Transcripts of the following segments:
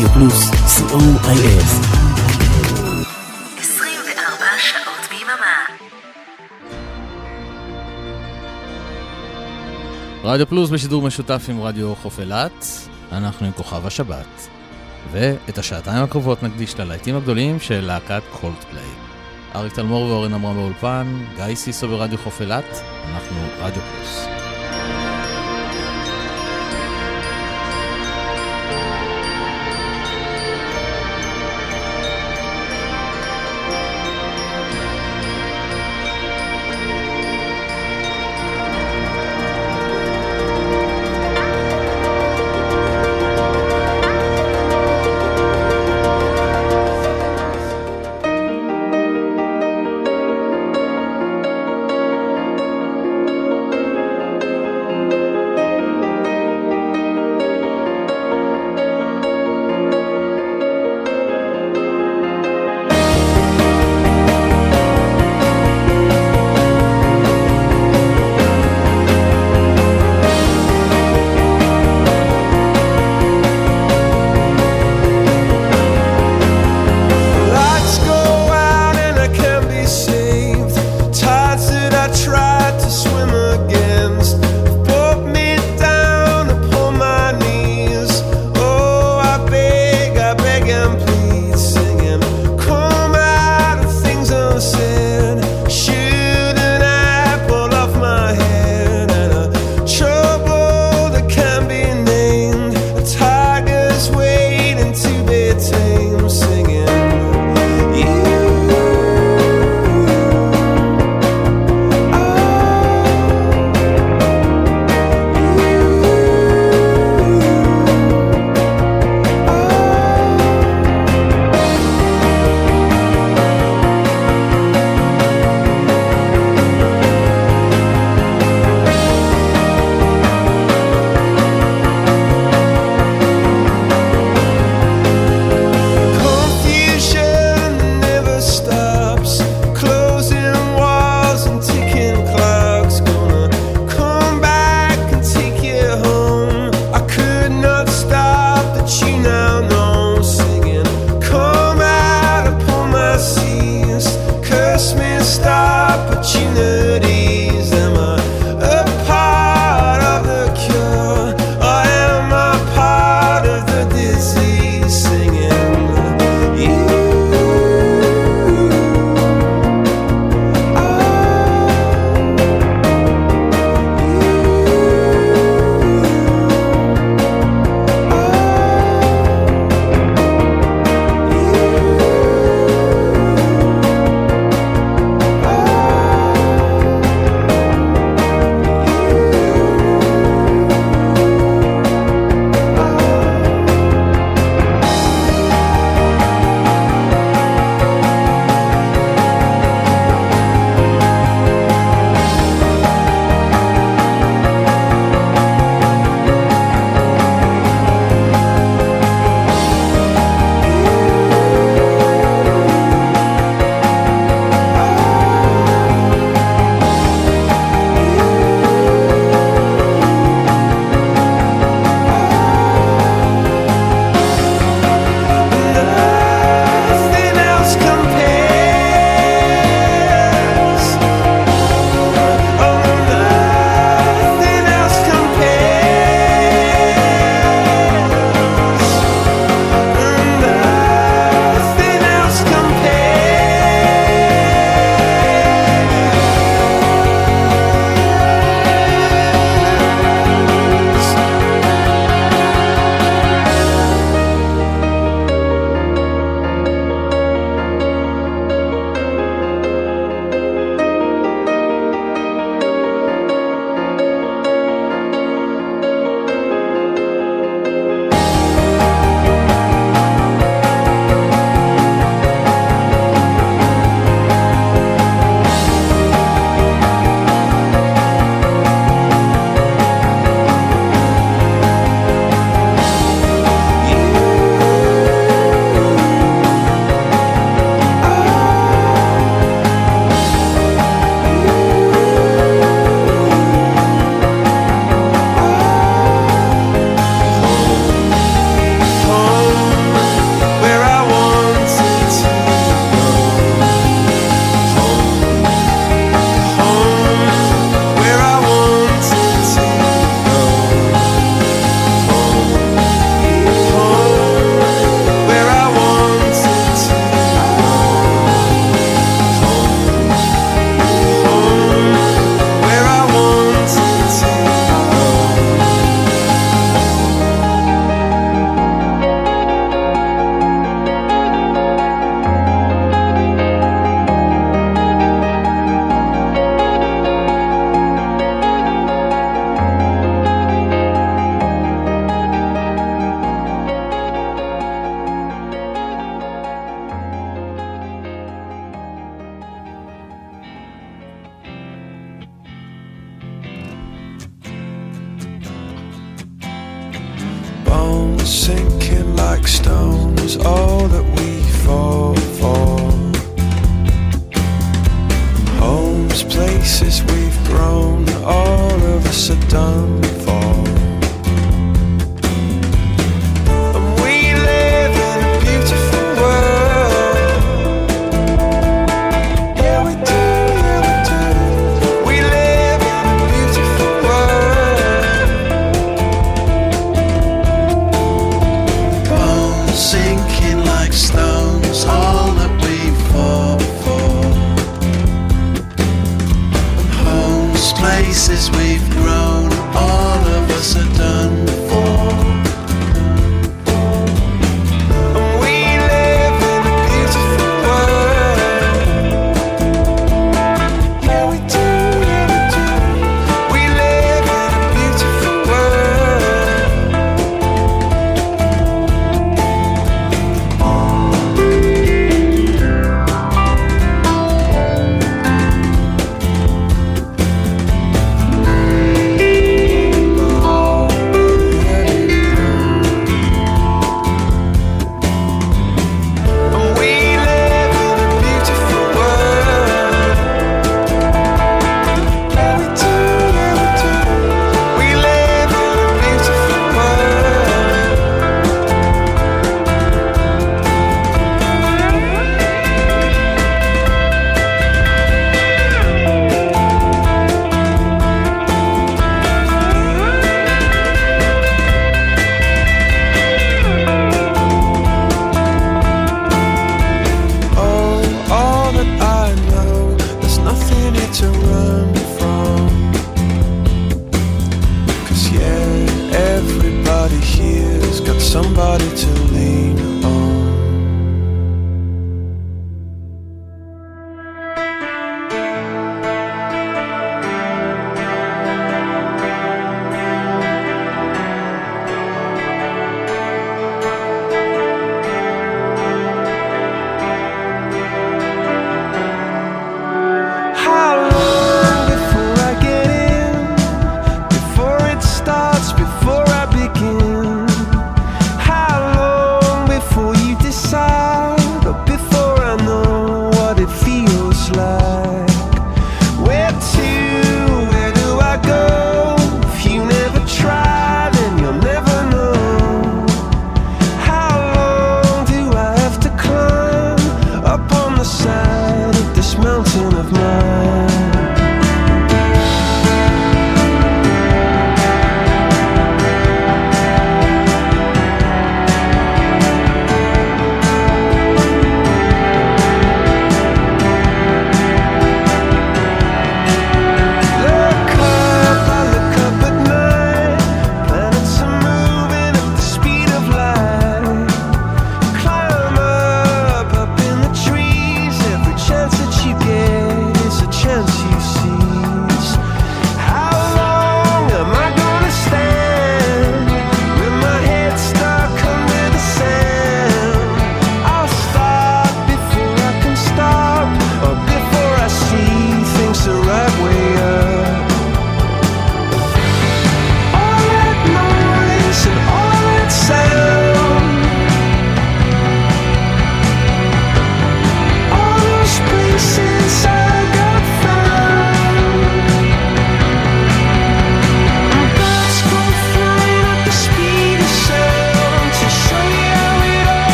רדיו פלוס, co.il 24 שעות ביממה. רדיו פלוס בשידור משותף עם רדיו חוף אילת, אנחנו עם כוכב השבת. ואת השעתיים הקרובות נקדיש ללהיטים הגדולים של להקת קולדפליי. אריק תלמור ואורן עמרם באולפן, גיא סיסו ברדיו חוף אילת, אנחנו רדיו פלוס.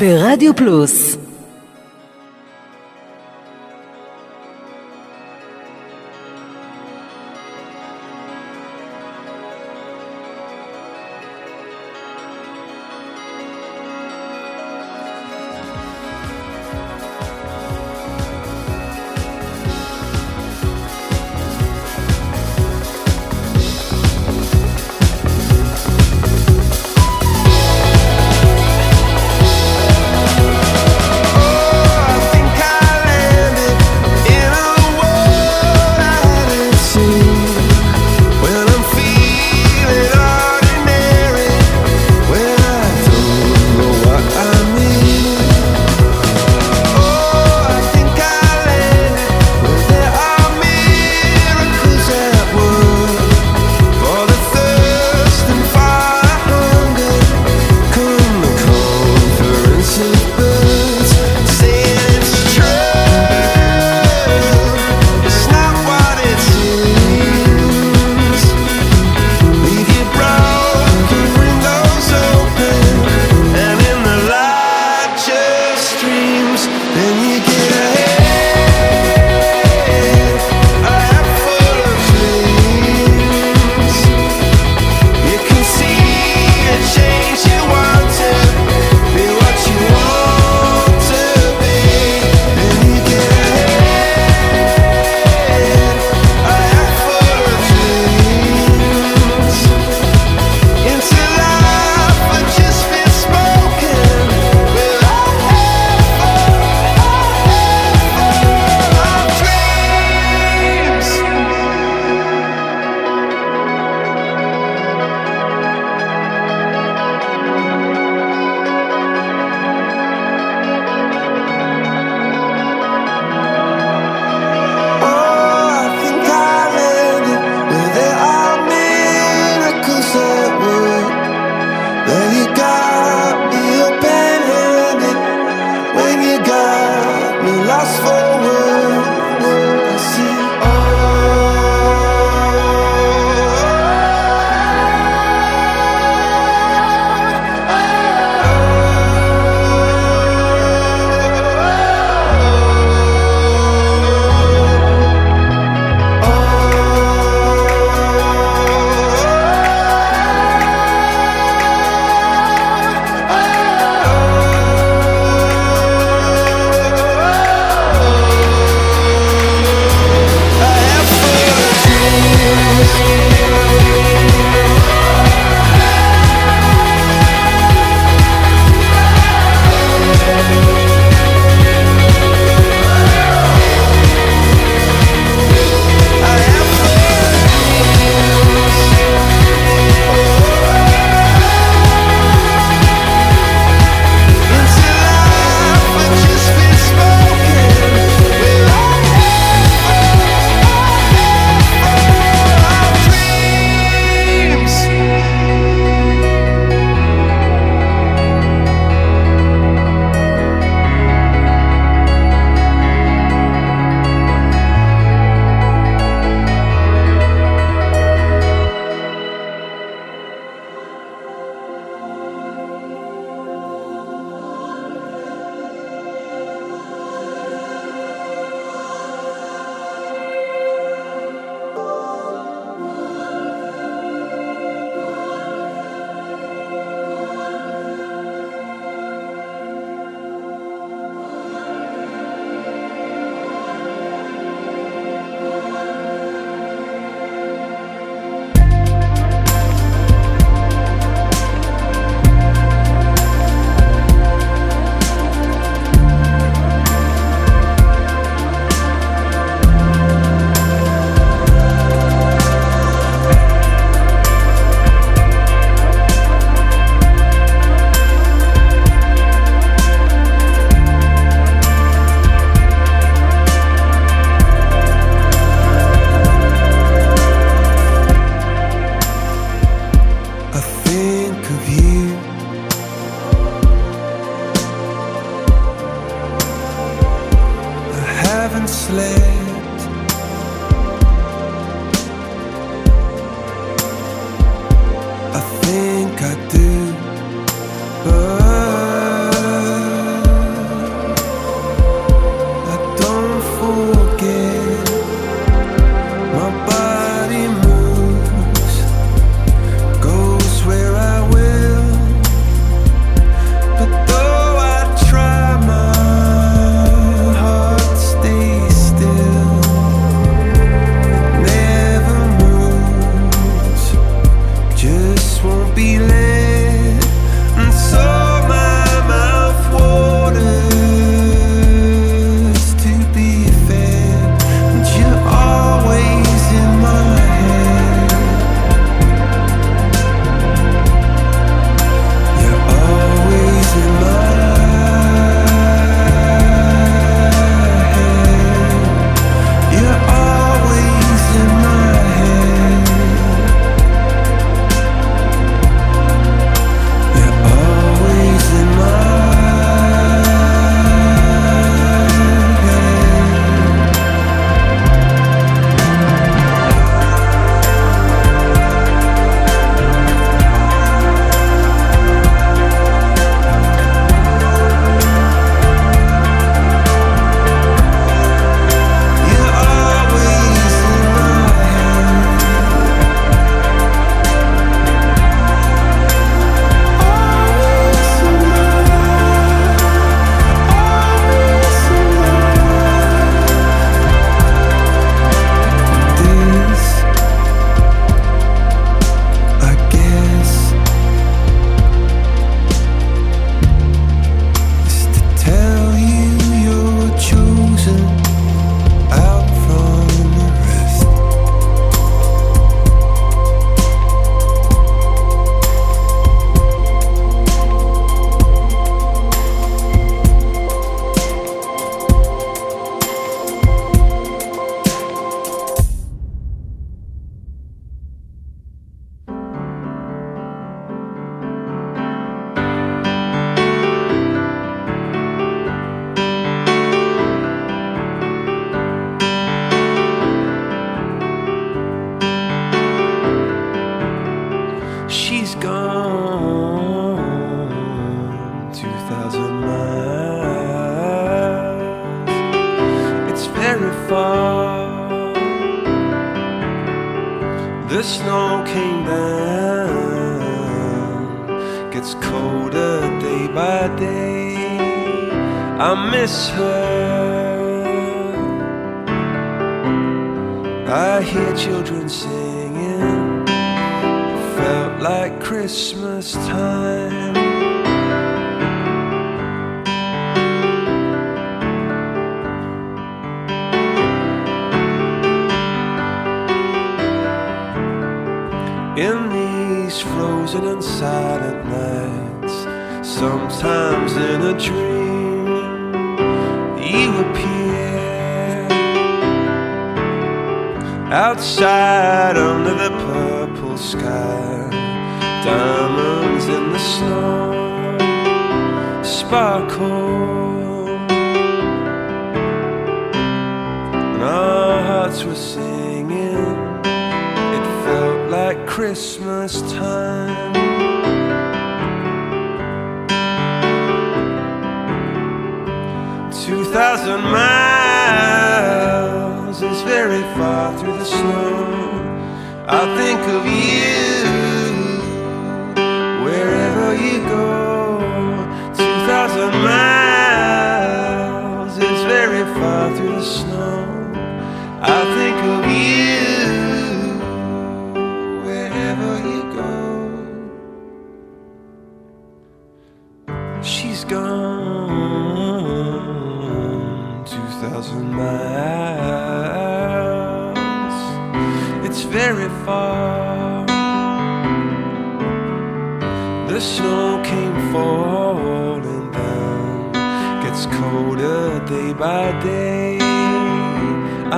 ברדיו פלוס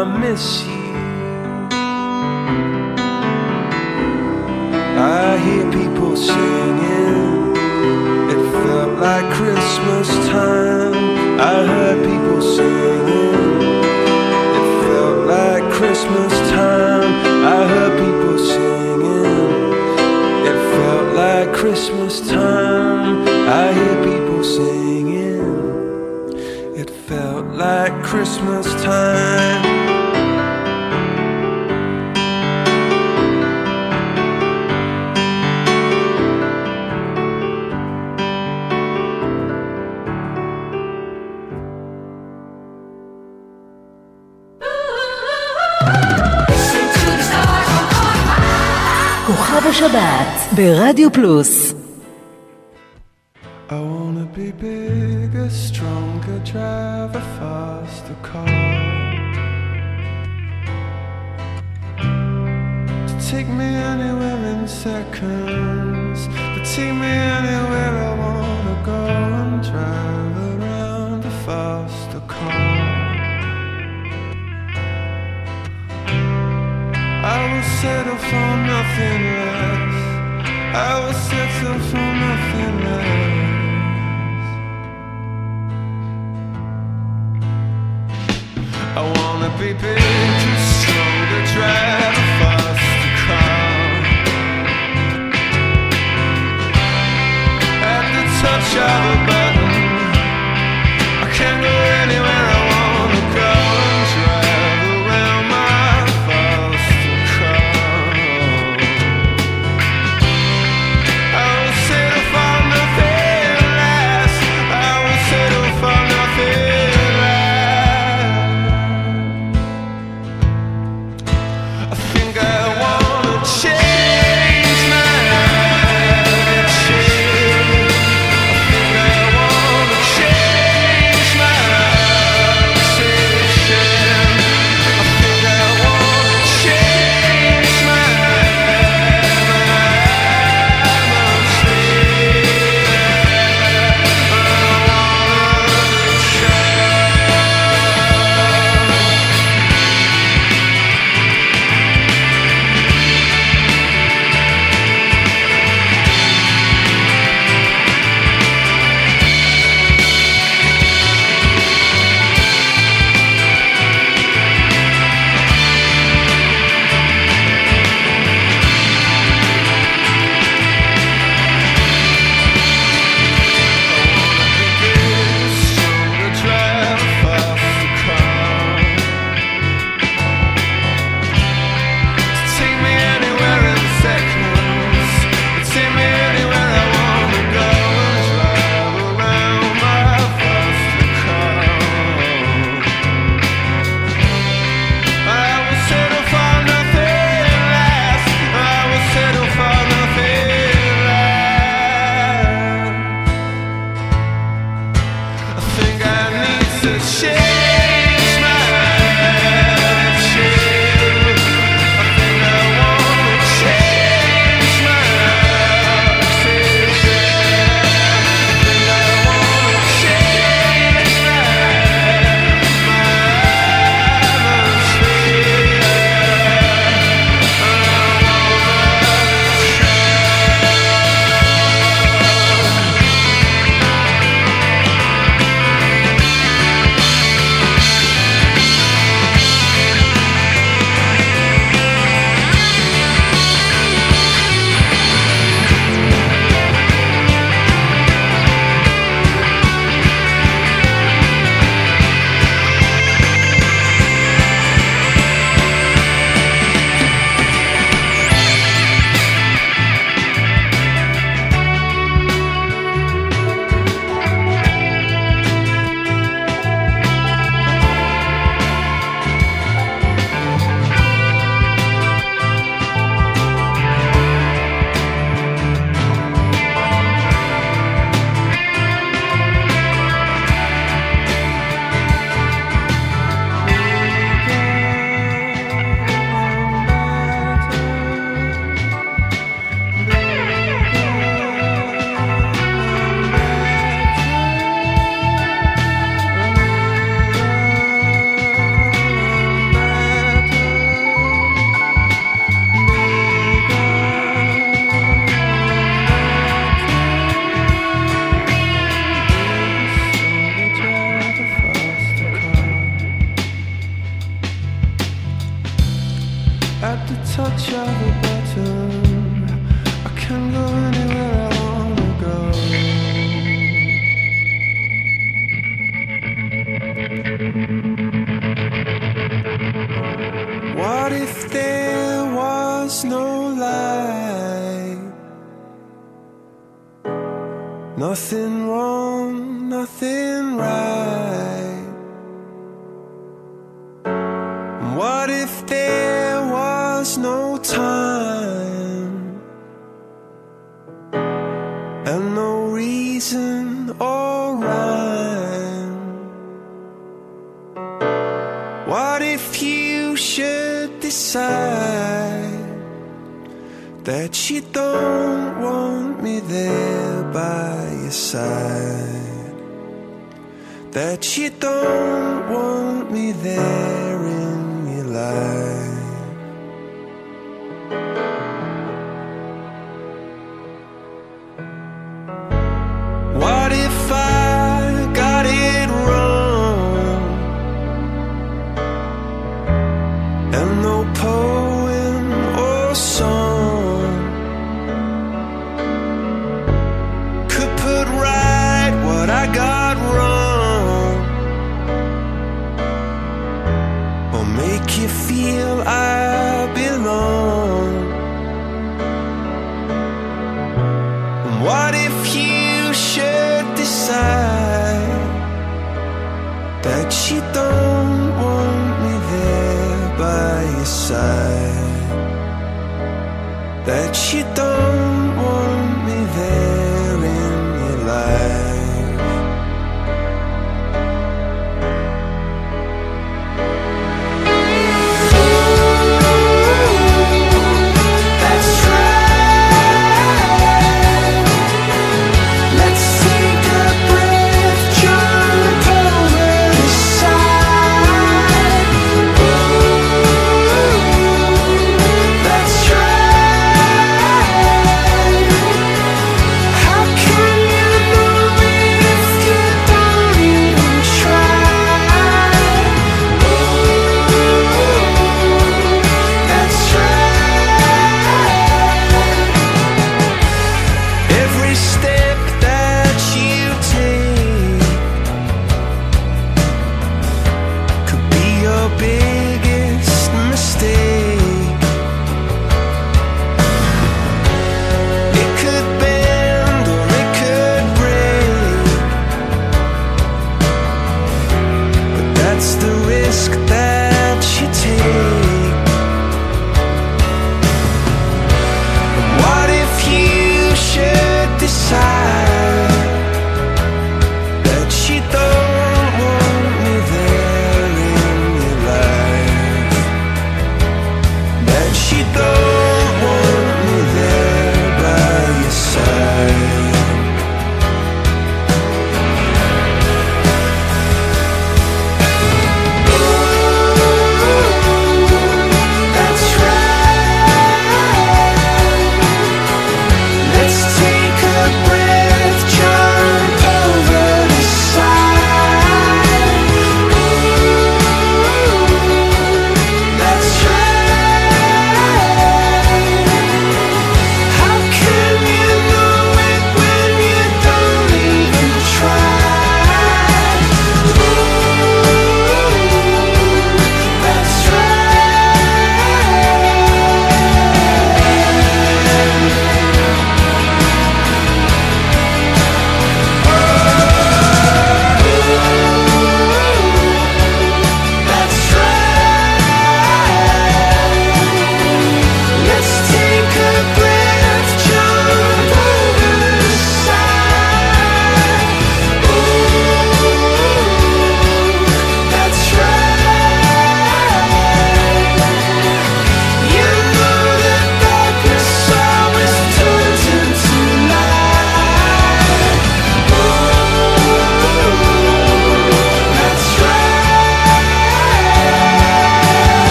I miss you. I hear people singing, it felt like Christmas time. I heard people singing, it felt like Christmas time. I heard people singing, it felt like Christmas time. I hear people singing, it felt like Christmas time. השבת ברדיו פלוס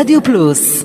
Radio Plus.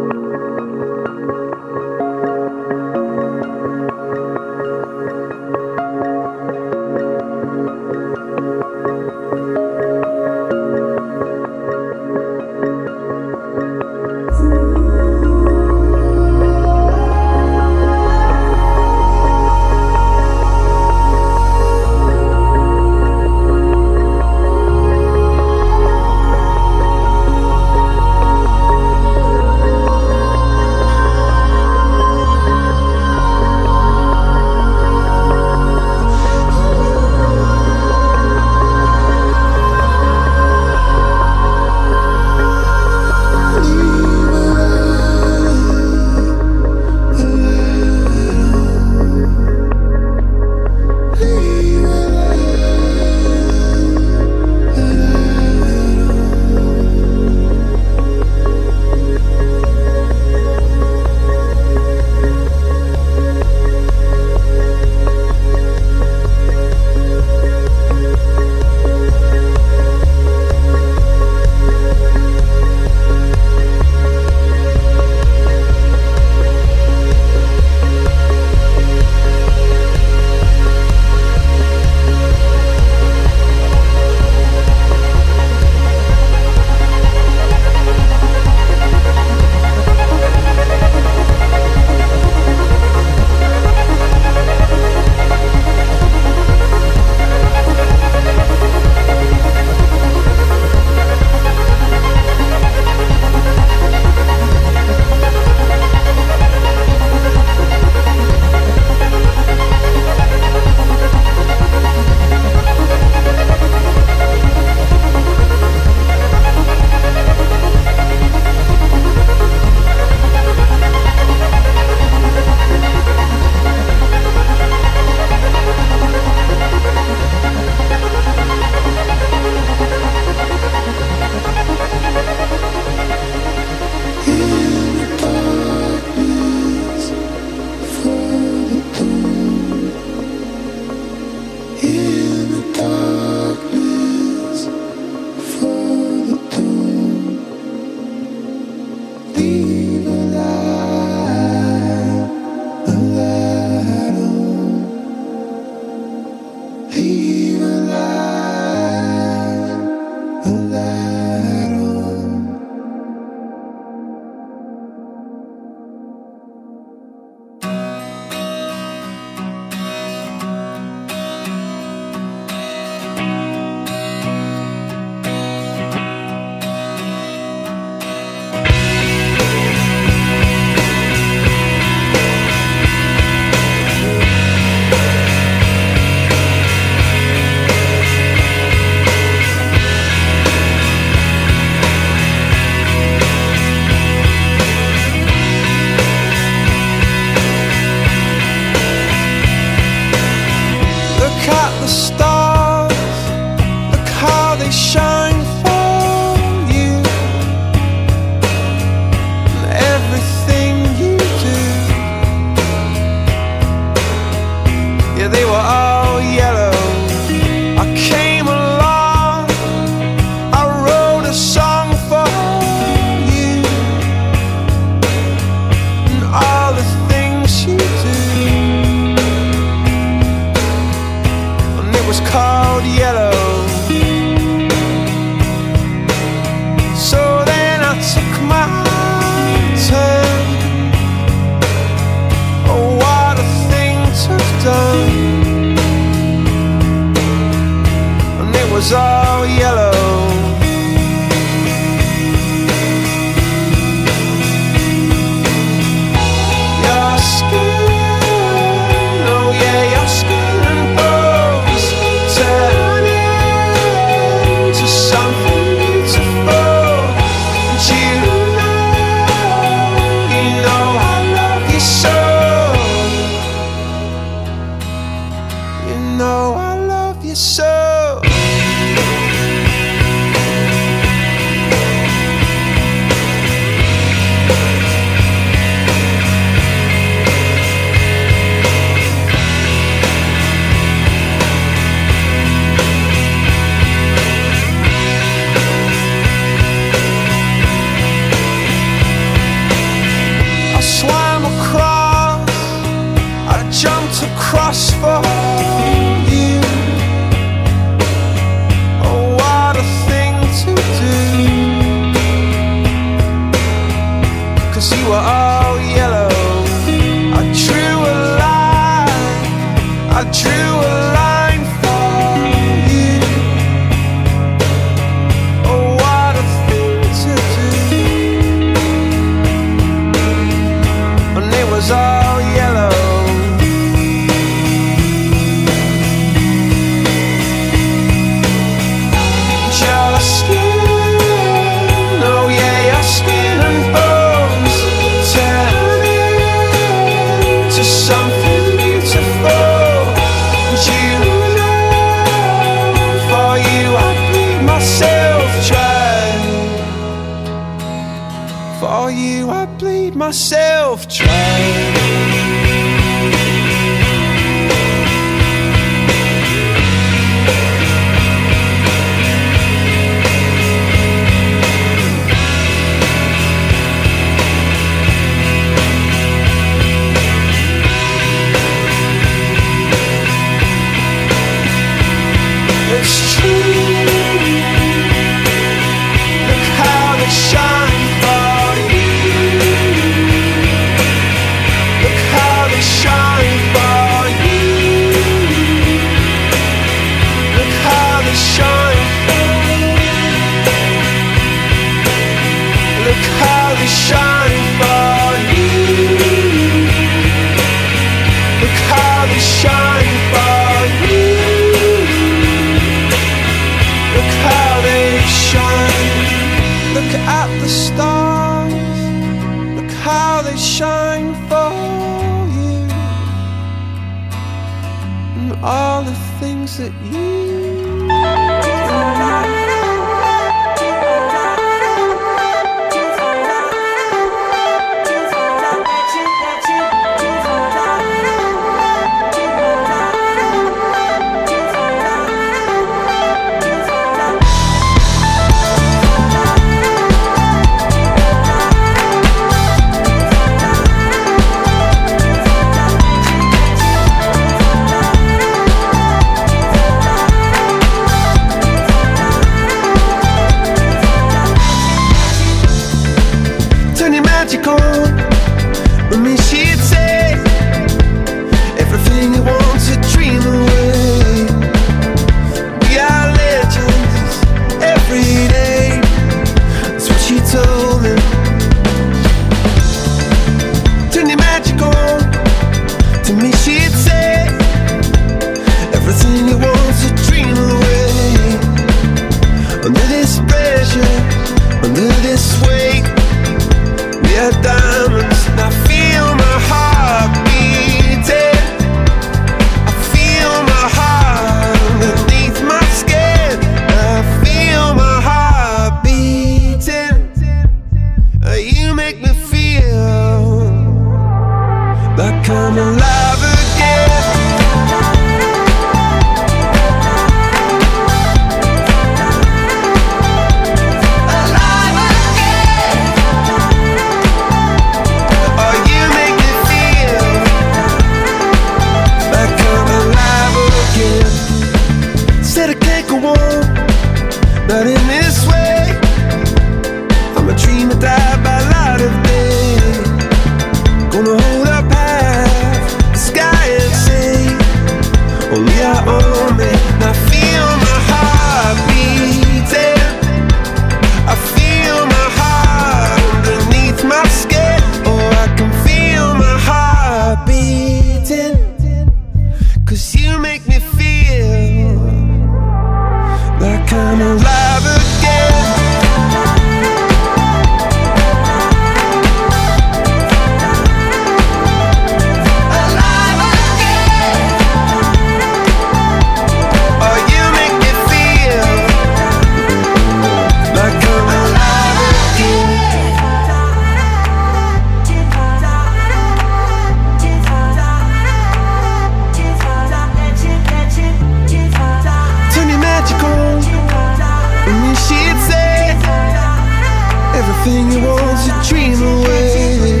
everything you want to dream away.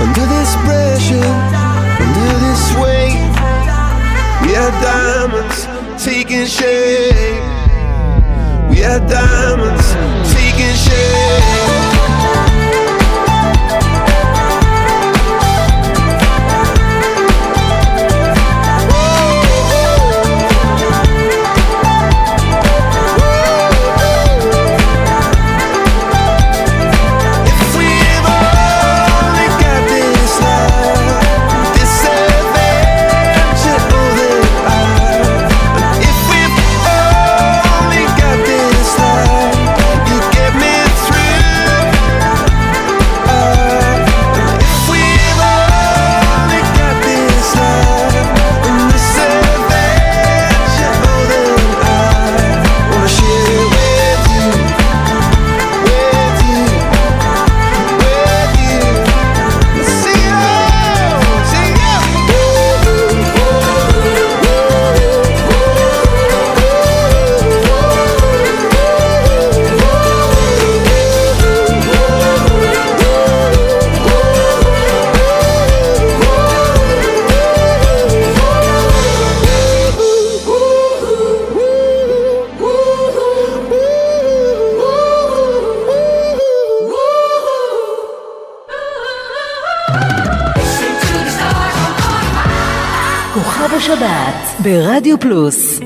Under this pressure, under this weight, we are diamonds taking shape. We are diamonds taking shape. Rádio Plus.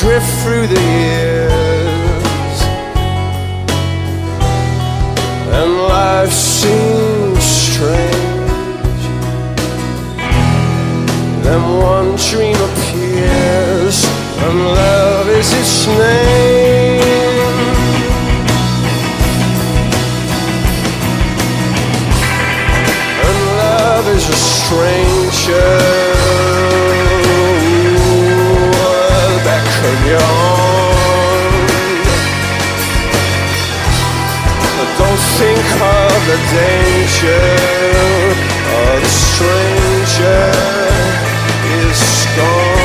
drift through the years, and life seems strange. Then one dream appears, and love is its name. And love is a stranger. the danger of the stranger is gone.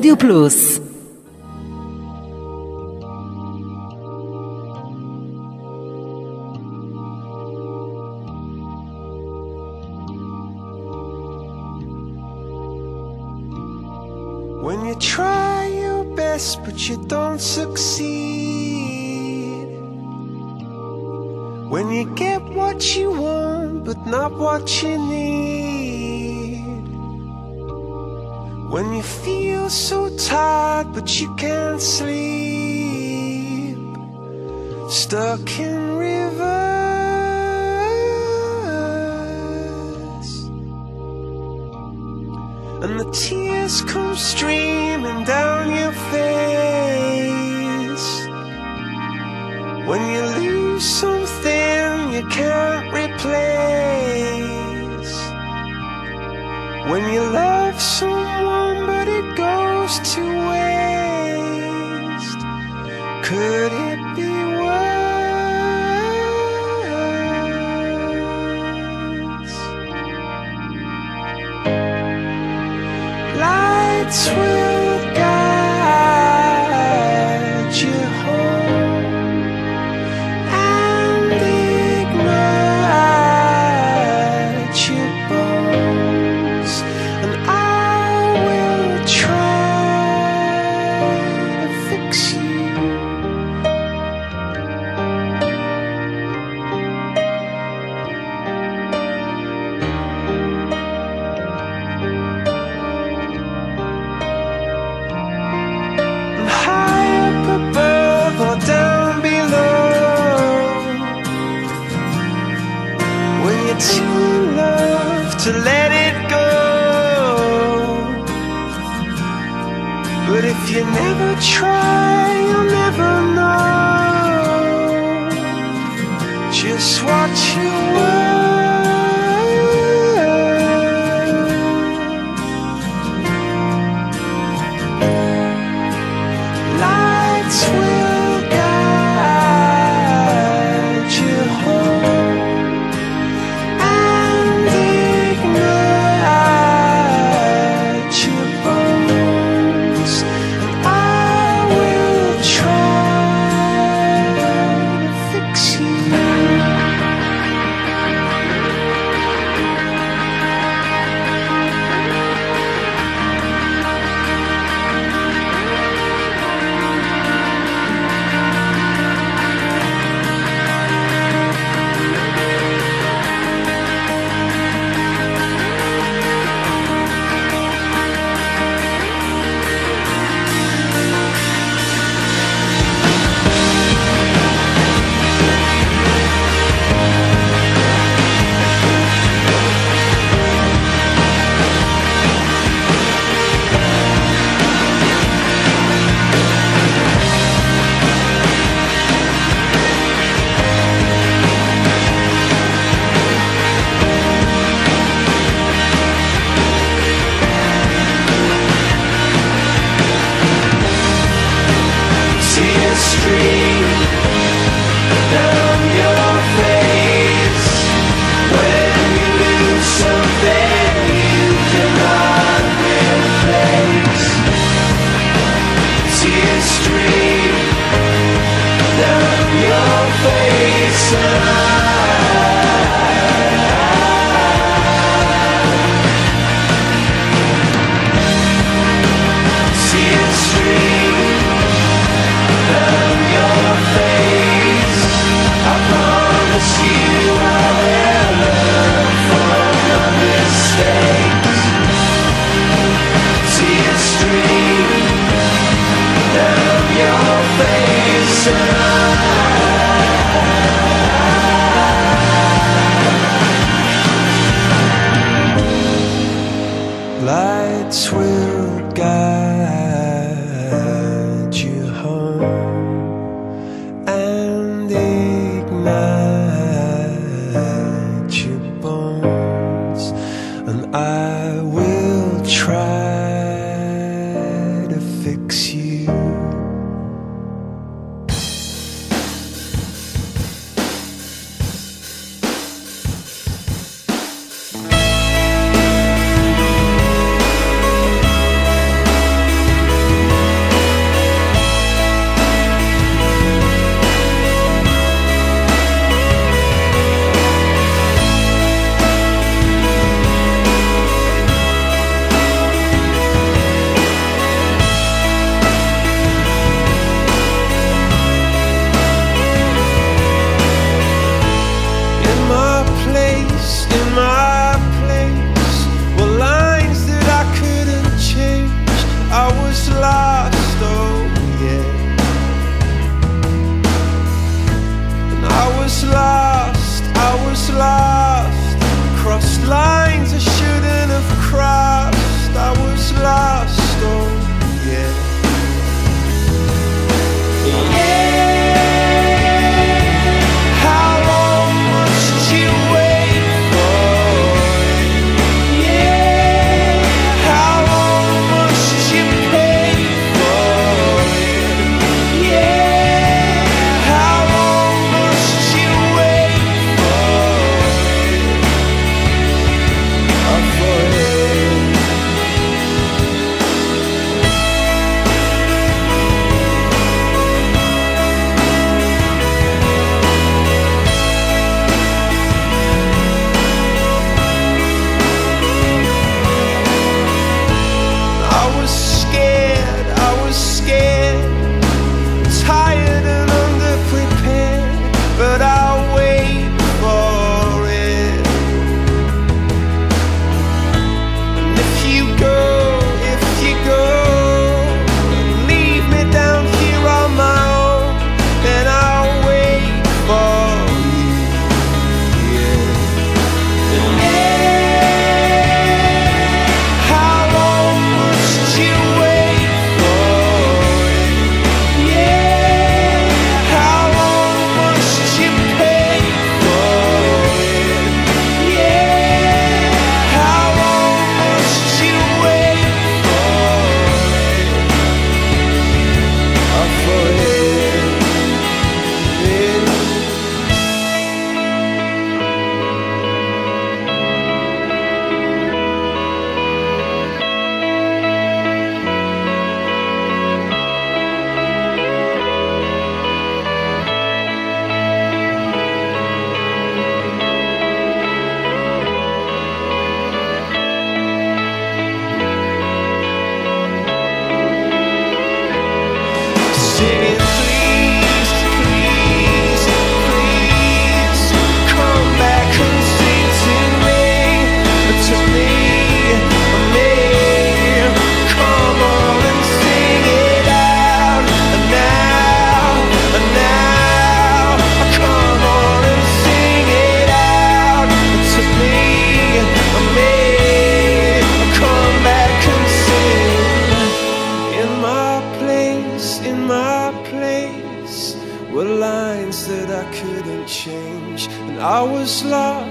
Radio Plus. When you try your best but you don't succeed. When you get what you want but not what you need. When you feel so tired but you can't sleep. Stuck in reverse. And the tears come streaming down your face When you lose something you can't replace When you love someone Could and I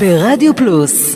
ברדיו פלוס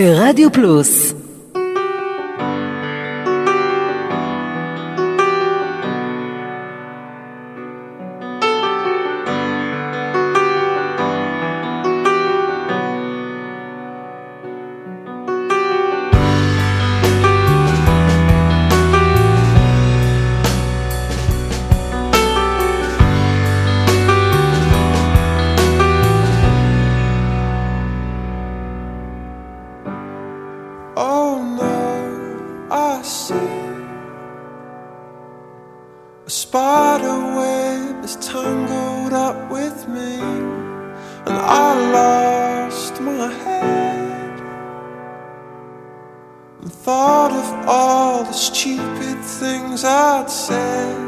ברדיו פלוס A spider web is tangled up with me, and I lost my head. And thought of all the stupid things I'd said.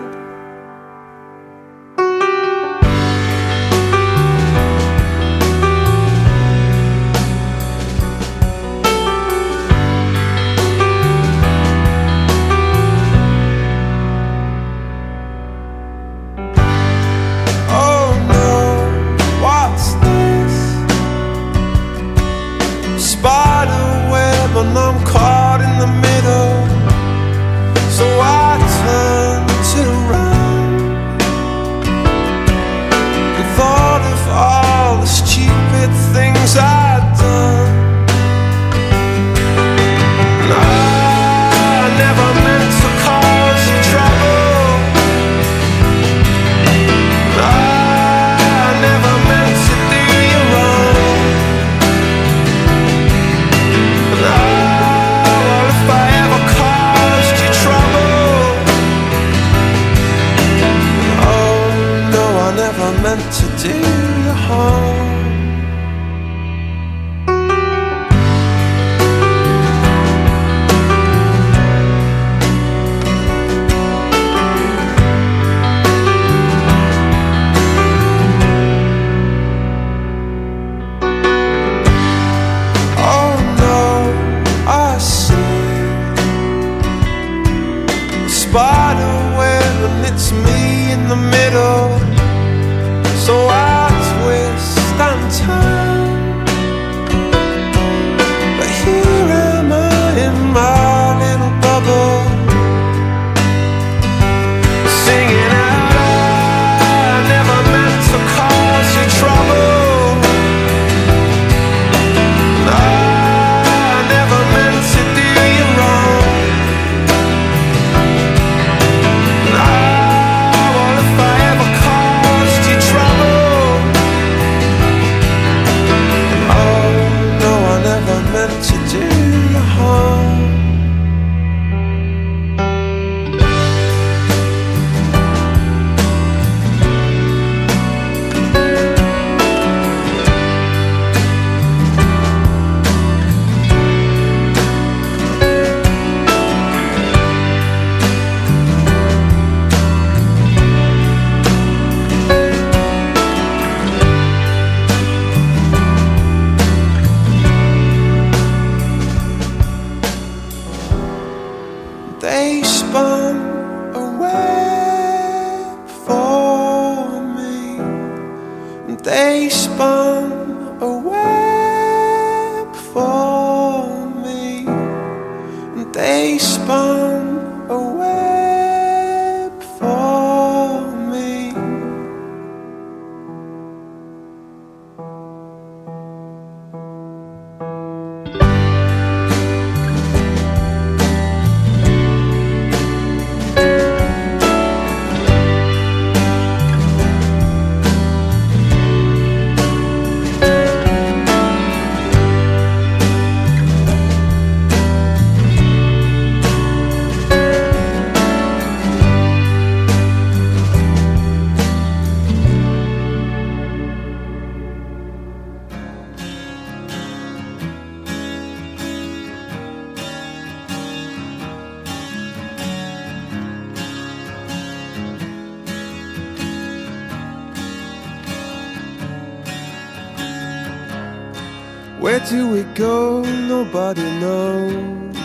do we go? Nobody knows.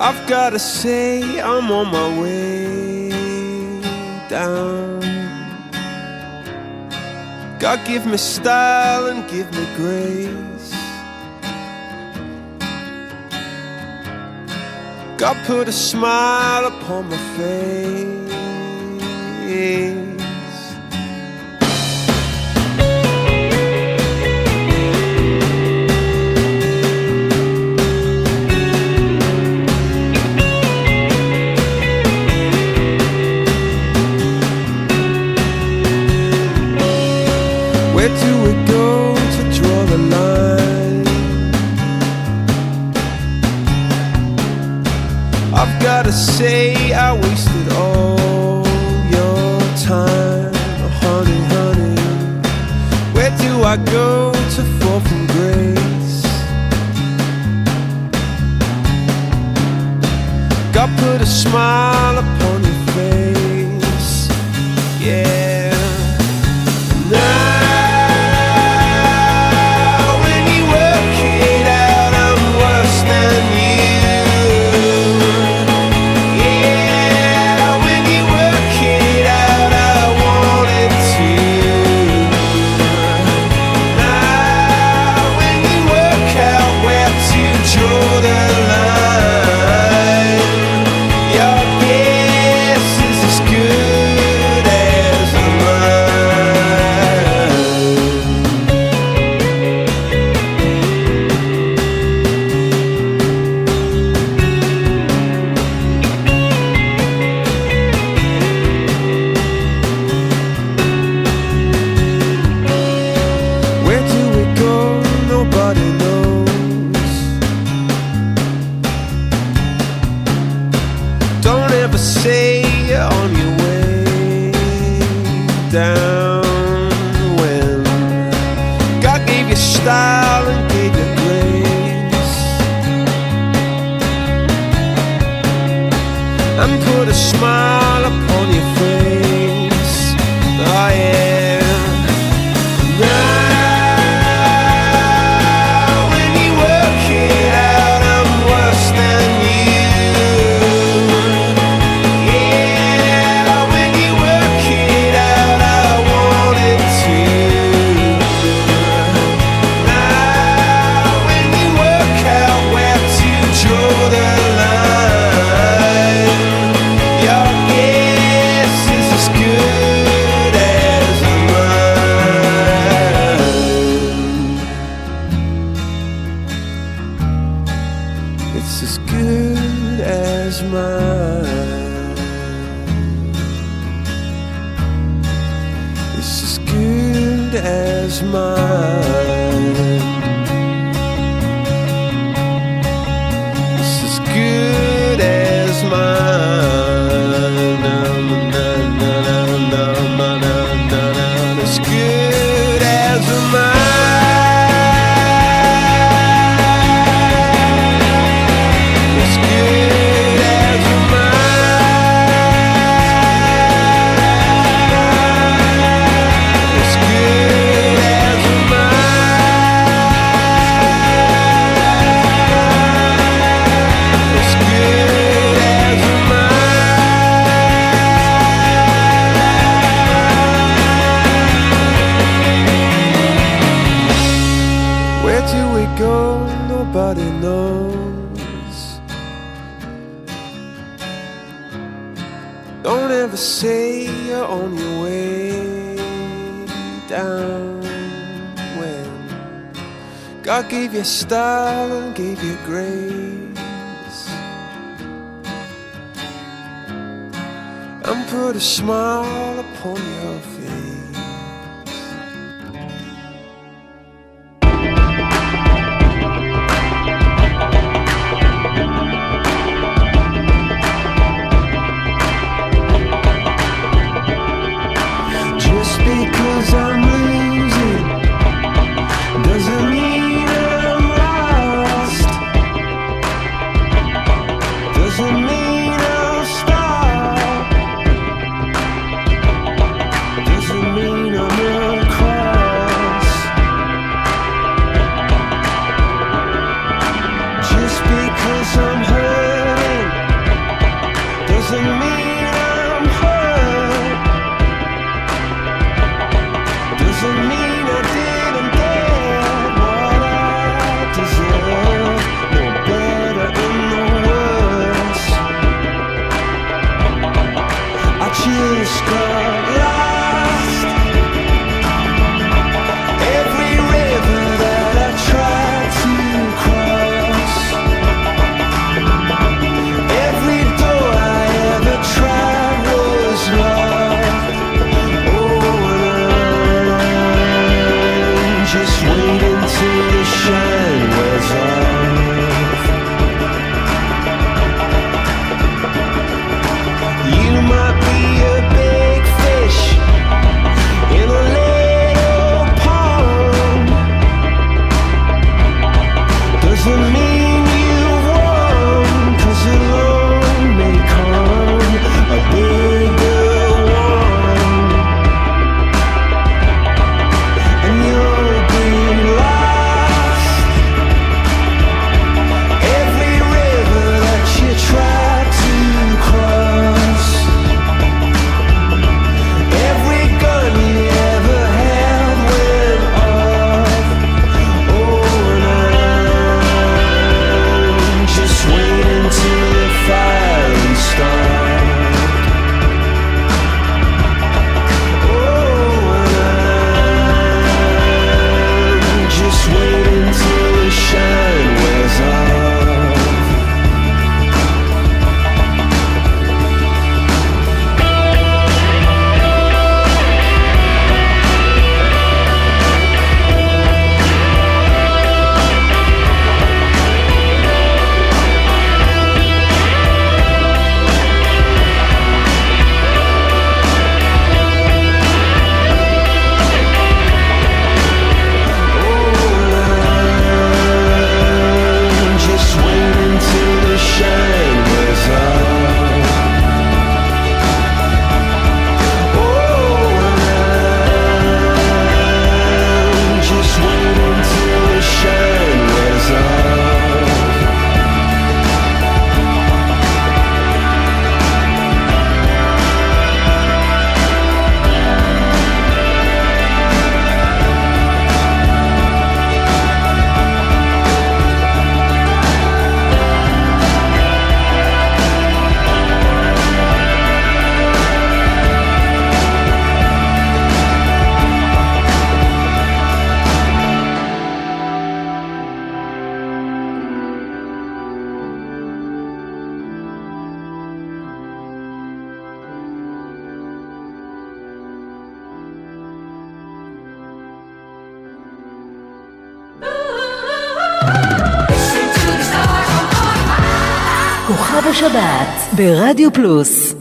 I've gotta say, I'm on my way down. God, give me style and give me grace. God, put a smile upon my face. smile. Hold me up. Radio Plus.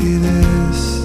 You this.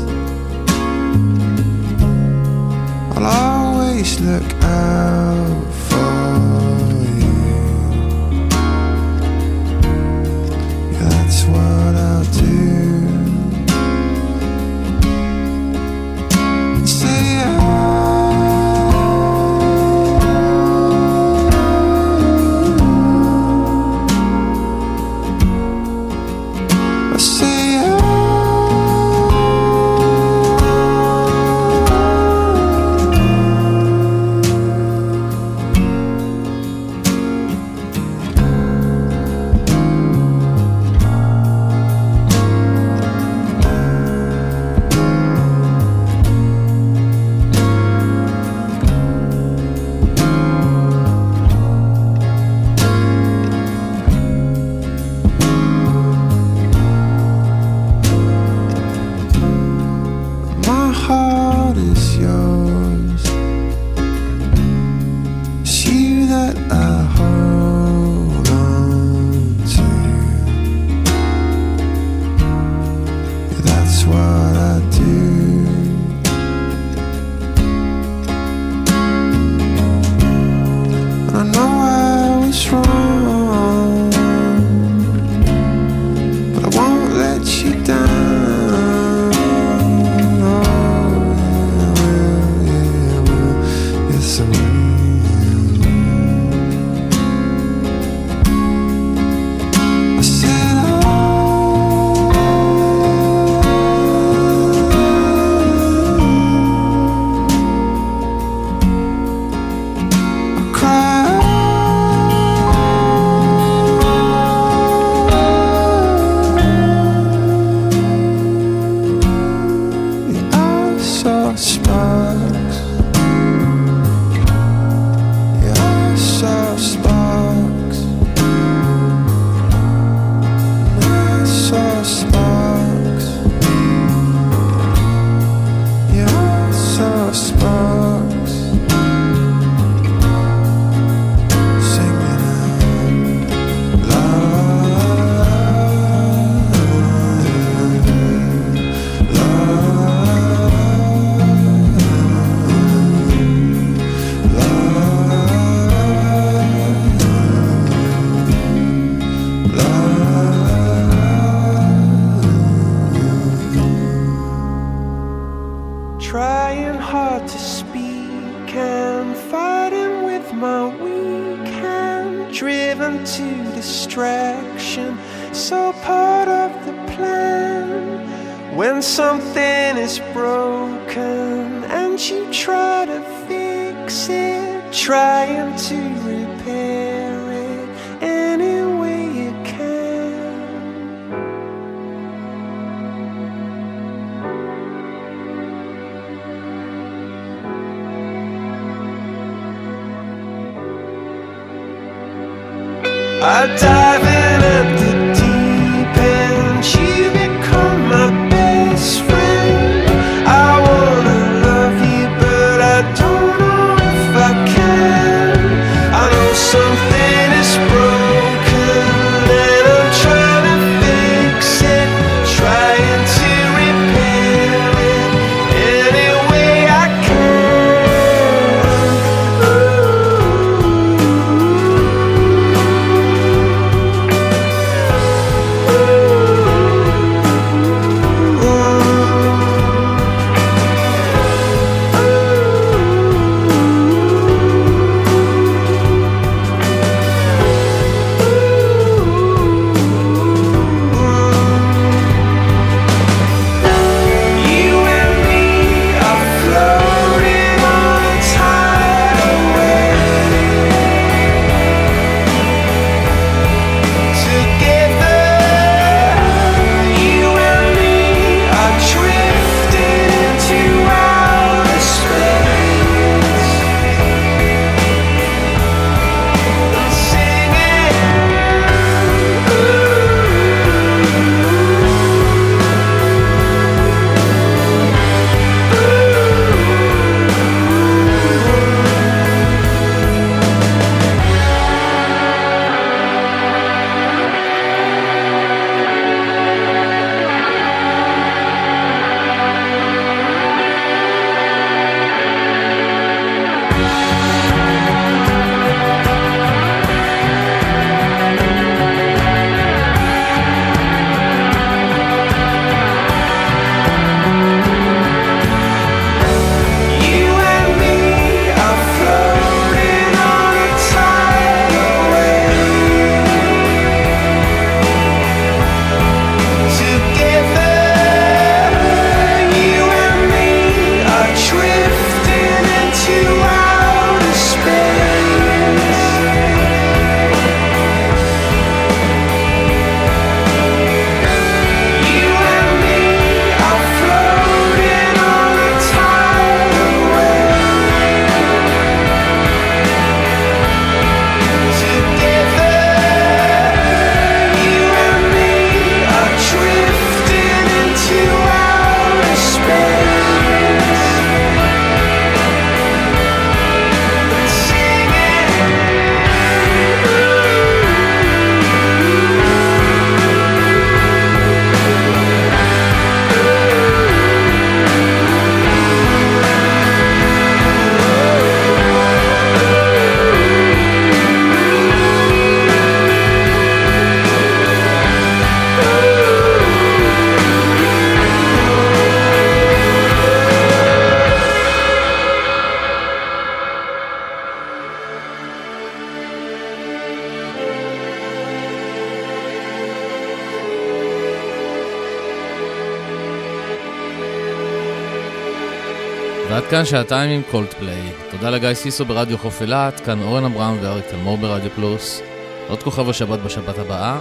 כאן שעתיים עם קולטפליי. תודה לגיא סיסו ברדיו חוף אילת, כאן אורן אברהם ואריק תלמור ברדיו פלוס. עוד כוכב השבת בשבת הבאה.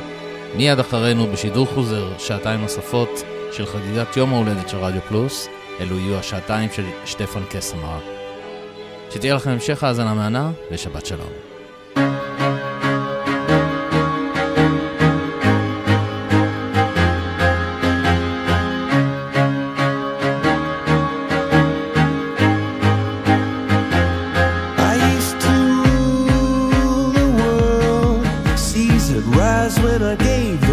מיד אחרינו בשידור חוזר שעתיים נוספות של חגיגת יום ההולדת של רדיו פלוס. אלו יהיו השעתיים של שטפן קסמר. שתהיה לכם המשך האזנה מהנה ושבת שלום. rise when I gave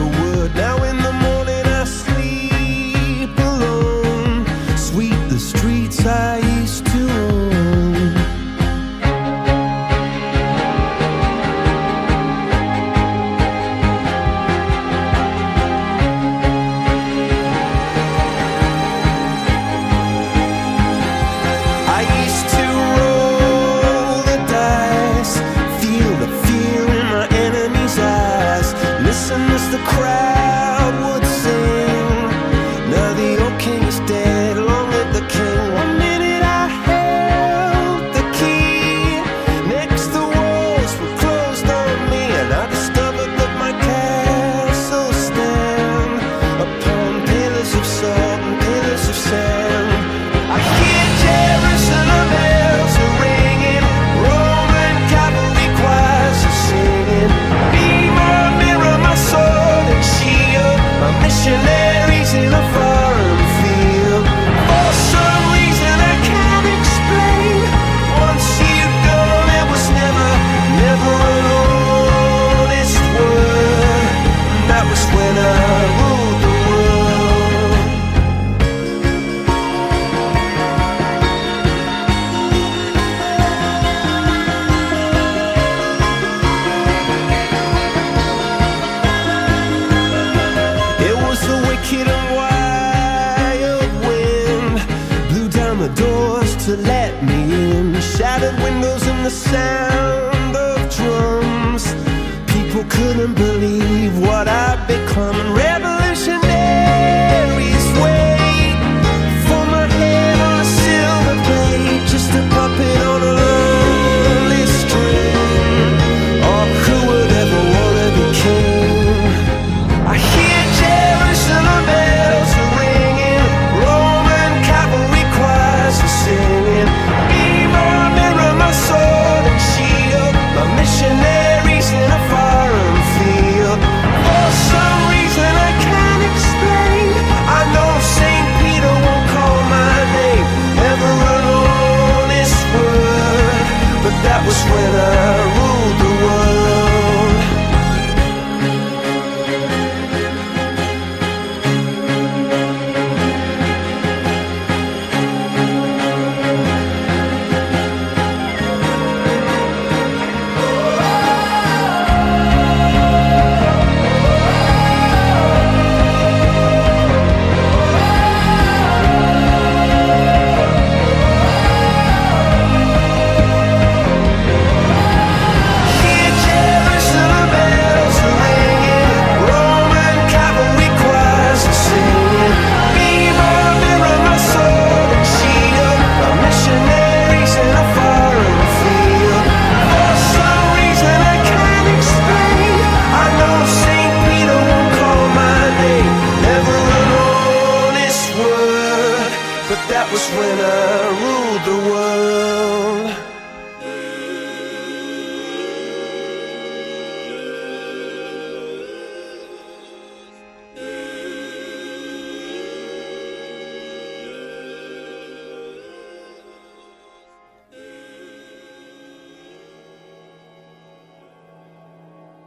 the sound of drums. People couldn't believe what I'd become.